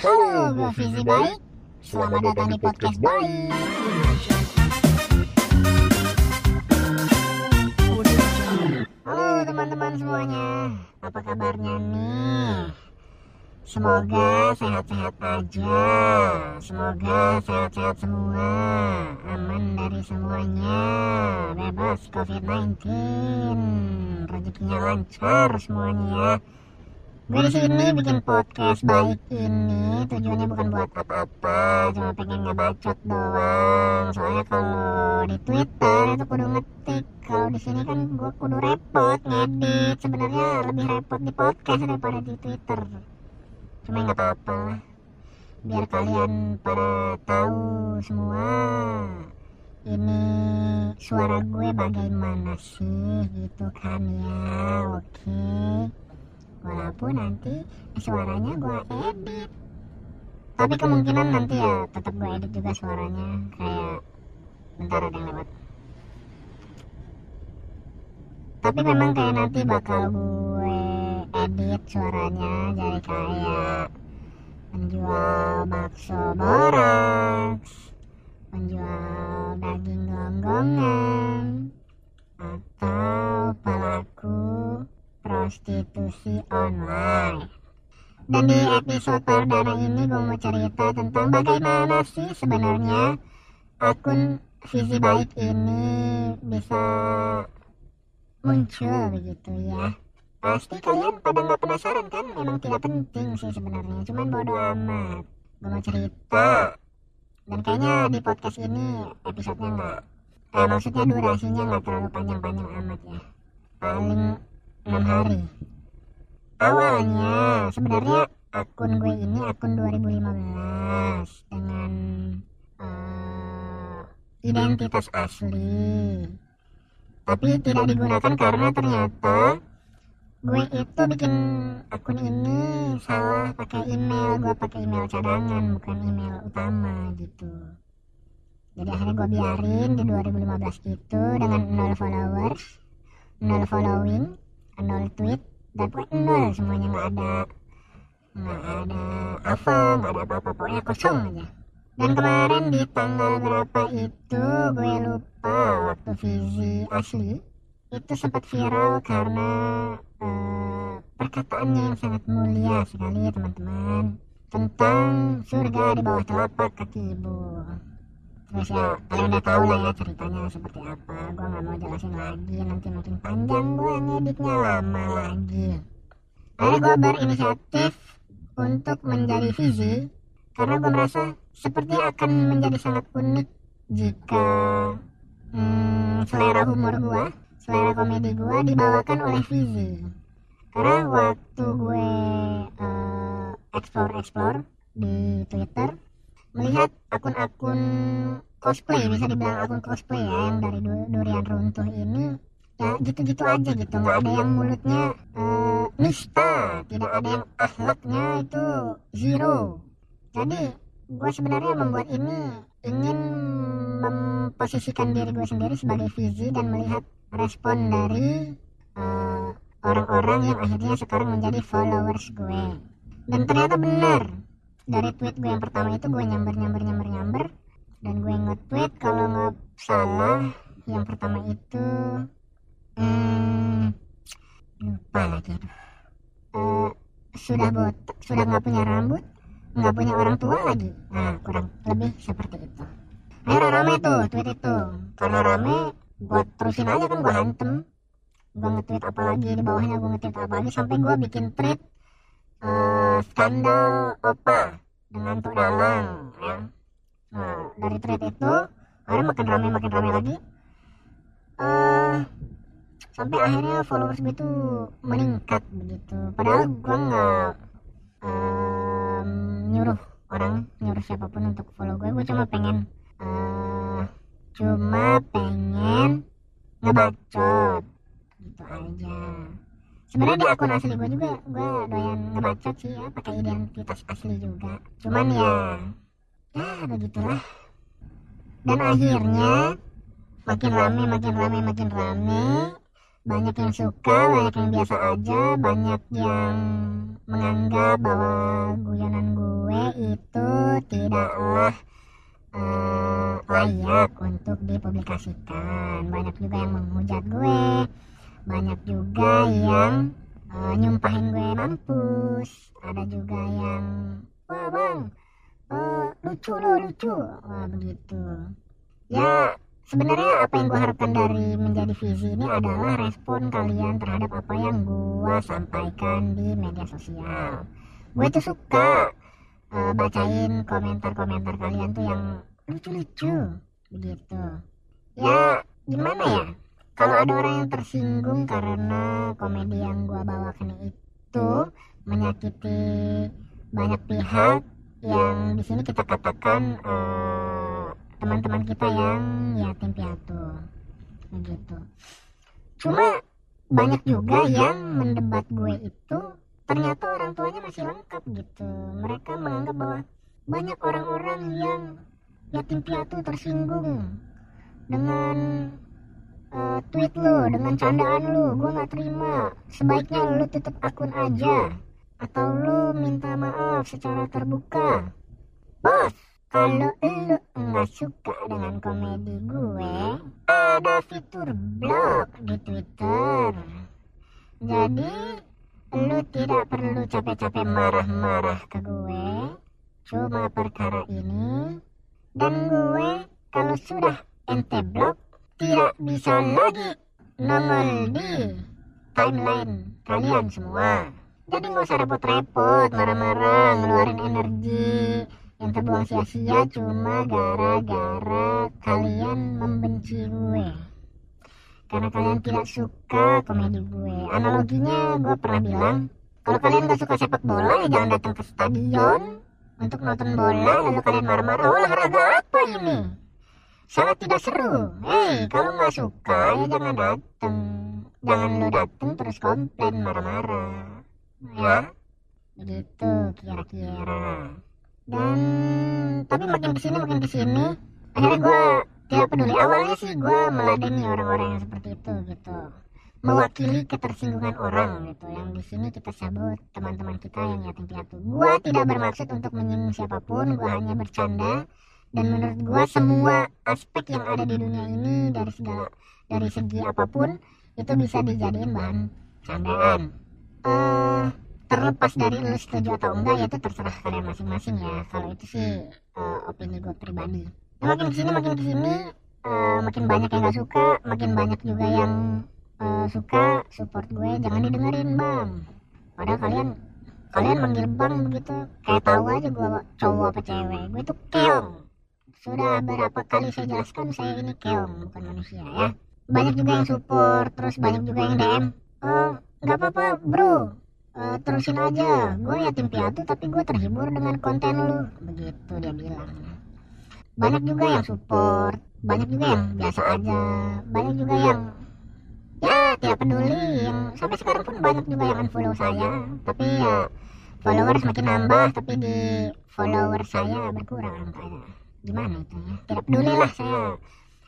Halo, gue Fizi Baik. Selamat datang di podcast Baik. Halo teman-teman semuanya, apa kabarnya nih? Semoga sehat-sehat aja, semoga sehat-sehat semua, aman dari semuanya, bebas COVID-19, rezekinya lancar semuanya ya. Gue di sini bikin podcast baik ini tujuannya bukan buat apa-apa, cuma pengen ngebacot doang. Soalnya kalau di Twitter itu kudu ngetik, kalau di sini kan gue kudu repot ngedit. Sebenarnya lebih repot di podcast daripada di Twitter. Cuma nggak apa-apa lah. Biar kalian pada tahu semua ini suara gue bagaimana sih gitu kan ya. Oke walaupun nanti suaranya gue edit. tapi kemungkinan nanti ya tetap gue edit juga suaranya. kayak bentar ada yang lewat. Tapi memang kayak nanti bakal gue edit suaranya jadi kayak menjual bakso boraks menjual daging gonggongan atau pelaku prostitusi online. Dan di episode perdana ini gue mau cerita tentang bagaimana sih sebenarnya akun visi baik ini bisa muncul begitu ya. Pasti kalian pada nggak penasaran kan? Memang tidak penting sih sebenarnya, cuman bodo amat. Gue mau cerita. Dan kayaknya di podcast ini episodenya nggak, eh maksudnya durasinya nggak terlalu panjang-panjang amat ya. Paling 6 hari awalnya sebenarnya akun gue ini akun 2015 dengan uh, identitas asli. Tapi tidak digunakan karena ternyata gue itu bikin akun ini salah pakai email gue pakai email cadangan bukan email utama gitu. Jadi akhirnya gue biarin di 2015 itu dengan 0 followers 0 following nol tweet dapat nol semuanya nggak ada. Nggak ada apa nggak ada apa-apa pokoknya kosong aja. dan kemarin di tanggal berapa itu gue lupa waktu visi asli. Itu sempat viral karena uh, perkataannya yang sangat mulia sekali ya teman-teman tentang surga di bawah telapak kaki ibu terus ya kalian udah tahu lah ya ceritanya seperti apa. Gue nggak mau jelasin lagi nanti makin panjang gue ngeditnya lama lagi. Akhirnya gue berinisiatif untuk menjadi visi karena gue merasa seperti akan menjadi sangat unik jika hmm, selera humor gue selera komedi gue dibawakan oleh visi. Karena waktu gue uh, explore explore di twitter melihat akun-akun cosplay bisa dibilang akun cosplay ya yang dari durian runtuh ini ya gitu-gitu aja gitu nggak ada yang mulutnya uh, nista tidak ada yang akhlaknya itu zero. Jadi gue sebenarnya membuat ini ingin memposisikan diri gue sendiri sebagai visi dan melihat respon dari orang-orang uh, yang akhirnya sekarang menjadi followers gue dan ternyata benar dari tweet gue yang pertama itu gue nyamber nyamber nyamber nyamber. dan gue nge-tweet kalau nggak salah yang pertama itu hmm, lupa lagi. Uh, sudah botak sudah nggak punya rambut nggak punya orang tua lagi. Nah kurang lebih seperti itu. Akhirnya rame tuh tweet itu. Karena rame gue terusin aja kan gue hantem. Gue nge-tweet apa lagi di bawahnya gue nge-tweet apa lagi sampai gue bikin tweet uh, skandal opa dengan Dalang ya. Nah dari thread itu akhirnya makin rame makin rame lagi. Uh, sampai akhirnya followers gue tuh meningkat begitu. Padahal gue nggak um, nyuruh orang nyuruh siapa pun untuk follow gue gue cuma pengen uh, cuma pengen ngebacot gitu aja sebenarnya di akun asli gue juga. gue doyan ngebacot sih ya pakai identitas asli juga. cuman ya ya begitulah dan akhirnya makin rame makin rame makin rame banyak yang suka banyak yang biasa aja banyak yang menganggap bahwa guyonan gue tidaklah uh, layak untuk dipublikasikan. Banyak juga yang menghujat gue banyak juga yang uh, nyumpahin gue mampus. ada juga yang wah bang uh, lucu lo lucu. wah begitu. Ya sebenarnya apa yang gue harapkan dari menjadi visi ini adalah respon kalian terhadap apa yang gue sampaikan di media sosial. gue tuh suka uh, bacain komentar-komentar kalian tuh yang lucu-lucu begitu. Ya gimana ya kalau ada orang yang tersinggung karena komedi yang gue bawakan itu menyakiti banyak pihak yang di sini kita katakan uh, teman-teman kita yang yatim piatu. Begitu cuma banyak juga yang mendebat gue itu ternyata orang tuanya masih lengkap gitu. Mereka menganggap bahwa banyak orang-orang yang yatim piatu tersinggung dengan uh, tweet lu dengan candaan lu gue nggak terima sebaiknya lu tutup akun aja atau lu minta maaf secara terbuka bos kalau lu nggak suka dengan komedi gue, ada fitur blog di Twitter. Jadi, lu tidak perlu capek-capek marah-marah ke gue. Cuma perkara ini. Dan gue, kalau sudah ente blog, tidak bisa lagi. nongol di timeline kalian semua. Jadi nggak usah repot-repot, marah-marah, ngeluarin energi, yang terbuang sia-sia cuma gara-gara kalian membenci gue. Karena kalian tidak suka komedi gue. Analoginya gue pernah bilang kalau kalian gak suka sepak bola ya jangan datang ke stadion untuk nonton bola lalu kalian marah-marah olahraga apa ini sangat tidak seru hei kalau nggak suka ya jangan datang jangan lo datang terus komplain marah-marah. Ya? Begitu kira-kira. Dan tapi makin ke sini makin ke sini akhirnya gue tidak peduli. Awalnya sih gue meladeni orang-orang yang seperti itu gitu. Mewakili ketersinggungan orang gitu. Yang di sini kita sebut teman-teman kita yang yatim piatu. Gue tidak bermaksud untuk menyinggung siapa pun gue hanya bercanda dan menurut gue semua aspek yang ada di dunia ini dari segala dari segi apa pun itu bisa dijadiin bahan candaan. Uh, terlepas dari lu setuju atau enggak ya itu terserah kalian masing-masing ya. Kalau itu sih uh, opini gue pribadi. Nah, makin ke sini makin ke sini uh, makin banyak yang gak suka makin banyak juga yang uh, suka support gue jangan didengerin bang. Padahal kalian kalian manggil bang begitu kayak tahu aja gue cowok apa cewek gue tuh keong sudah berapa kali saya jelaskan saya ini keong bukan manusia ya banyak juga yang support terus banyak juga yang DM. Oh nggak apa-apa bro. Uh, terusin aja. gue yatim piatu tapi gue terhibur dengan konten lu. Begitu dia bilang. Banyak juga yang support. banyak juga yang biasa aja. banyak juga yang ya tidak peduli. Yang sampai sekarang pun banyak juga yang unfollow saya tapi ya followers makin nambah tapi di follower saya berkurang. Kayak gimana itu ya tidak peduli lah saya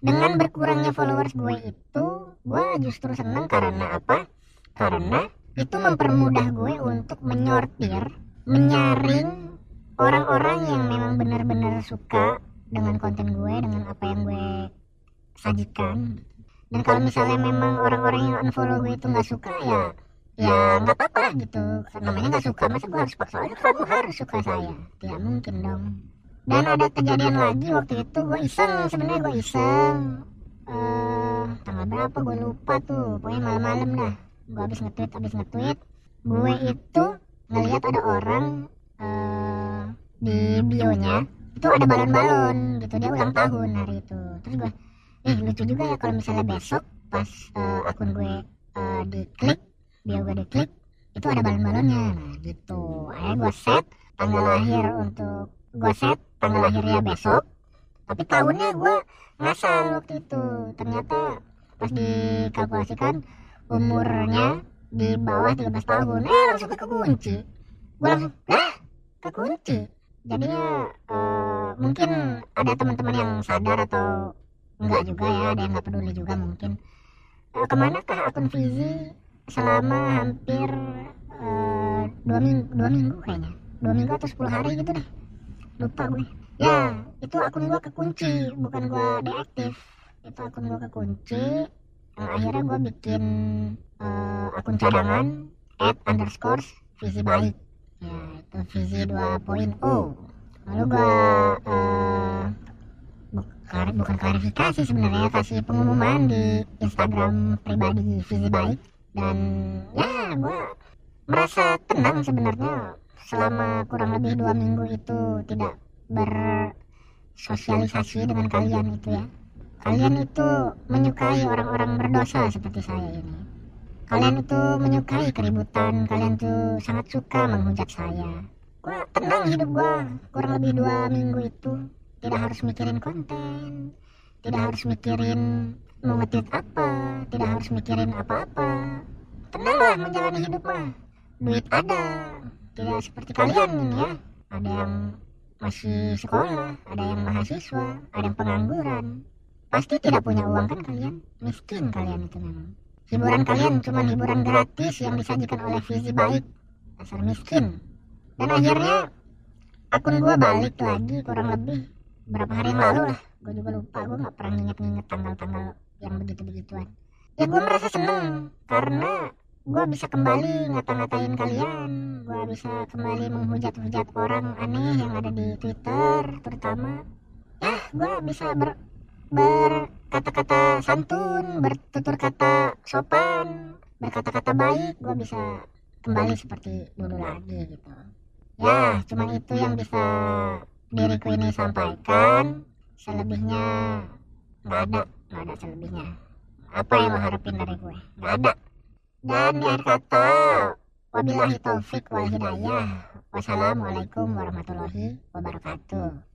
dengan berkurangnya followers gue itu gue justru senang karena apa karena itu mempermudah gue untuk menyortir, menyaring orang-orang yang memang benar-benar suka dengan konten gue, dengan apa yang gue sajikan. Dan kalau misalnya memang orang-orang yang unfollow gue itu nggak suka ya, ya nggak apa-apa gitu. Namanya nggak suka, masa gue harus paksa aja kamu harus suka saya? Tidak mungkin dong. Dan ada kejadian lagi waktu itu? Gue iseng, sebenarnya gue iseng. Uh, tanggal berapa gue lupa tuh, pokoknya malam-malam dah. Gue habis nge-tweet habis nge-tweet. Gue itu ngelihat ada orang uh, di bionya. Itu ada balon-balon gitu dia ulang tahun hari itu. Terus gue eh lucu juga ya kalau misalnya besok pas uh, akun gue uh, diklik bio gue diklik itu ada balon-balonnya. Nah gitu. Akhirnya gue set tanggal lahir untuk gue set tanggal lahirnya besok tapi tahunnya gue ngasal waktu itu. Ternyata pas dikalkulasikan umurnya di bawah 13 tahun. Eh langsung kekunci gue langsung eh kekunci jadinya uh, mungkin ada teman-teman yang sadar atau enggak juga ya ada yang nggak peduli juga mungkin. Uh, ke manakah akun Fizi selama hampir uh, dua minggu dua minggu kayaknya? Dua minggu atau sepuluh hari gitu deh lupa gue ya itu akun gua kekunci bukan gua deaktif. Itu akun gua kekunci nah, akhirnya gua bikin uh, akun cadangan at underscore visi baik ya itu visi 2.0 lalu gua uh, bukan, bukan klarifikasi sebenarnya kasih pengumuman di Instagram pribadi visi baik dan ya gua merasa tenang sebenarnya selama kurang lebih dua minggu itu tidak bersosialisasi dengan kalian itu ya. kalian itu menyukai orang-orang berdosa seperti saya ini. kalian itu menyukai keributan. kalian tuh sangat suka menghujat saya. Gua tenang hidup gua kurang lebih dua minggu itu tidak harus mikirin konten tidak harus mikirin mau ngetit apa tidak harus mikirin apa-apa. Tenanglah menjalani hidup mah. Duit ada tidak seperti kalian ini ya ada yang masih sekolah, ada yang mahasiswa, ada yang pengangguran. Pasti tidak punya uang kan kalian? Miskin kalian itu memang. Hiburan kalian cuma hiburan gratis yang disajikan oleh visi baik. Dasar miskin. Dan akhirnya akun gue balik lagi kurang lebih berapa hari yang lalu lah. Gue juga lupa, gue gak pernah nginget-nginget tanggal-tanggal yang begitu-begituan. Ya gue merasa seneng karena gue bisa kembali ngata-ngatain kalian. gue bisa kembali menghujat-hujat orang aneh yang ada di Twitter terutama. Ya gue bisa ber berkata-kata santun bertutur kata sopan berkata-kata baik gue bisa kembali seperti dulu lagi gitu. Ya cuma itu yang bisa diriku ini sampaikan. Selebihnya nggak ada nggak ada selebihnya. Apa yang lo harapin dari gue? Nggak ada dan di akhir kata, wabillahi taufik wal hidayah. Wassalamualaikum warahmatullahi wabarakatuh.